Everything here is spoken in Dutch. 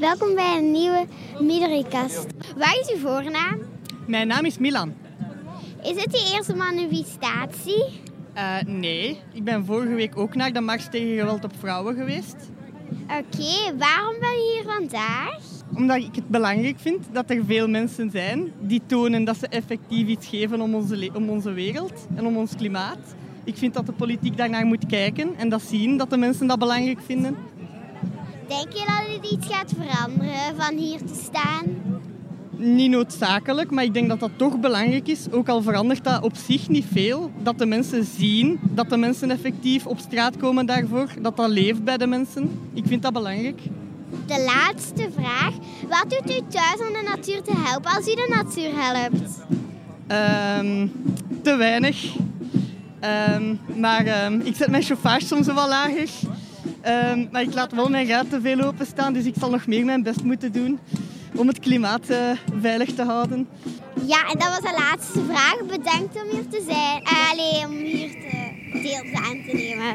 Welkom bij een nieuwe Midorikast. Waar is uw voornaam? Mijn naam is Milan. Is het die eerste manifestatie? Uh, nee, ik ben vorige week ook naar de Mars tegen geweld op vrouwen geweest. Oké, waarom ben je hier vandaag? Omdat ik het belangrijk vind dat er veel mensen zijn die tonen dat ze effectief iets geven om onze, om onze wereld en om ons klimaat. Ik vind dat de politiek daarnaar moet kijken en dat zien dat de mensen dat belangrijk vinden. Denk je dat het iets gaat veranderen van hier te staan? Niet noodzakelijk, maar ik denk dat dat toch belangrijk is. Ook al verandert dat op zich niet veel. Dat de mensen zien, dat de mensen effectief op straat komen daarvoor. Dat dat leeft bij de mensen. Ik vind dat belangrijk. De laatste vraag. Wat doet u thuis om de natuur te helpen als u de natuur helpt? Um, te weinig. Um, maar um, ik zet mijn chauffage soms wel lager. Um, maar ik laat wel mijn ruiten veel openstaan, dus ik zal nog meer mijn best moeten doen om het klimaat uh, veilig te houden. Ja, en dat was de laatste vraag. Bedankt om hier te zijn. Uh, allee, om hier te deel aan te nemen.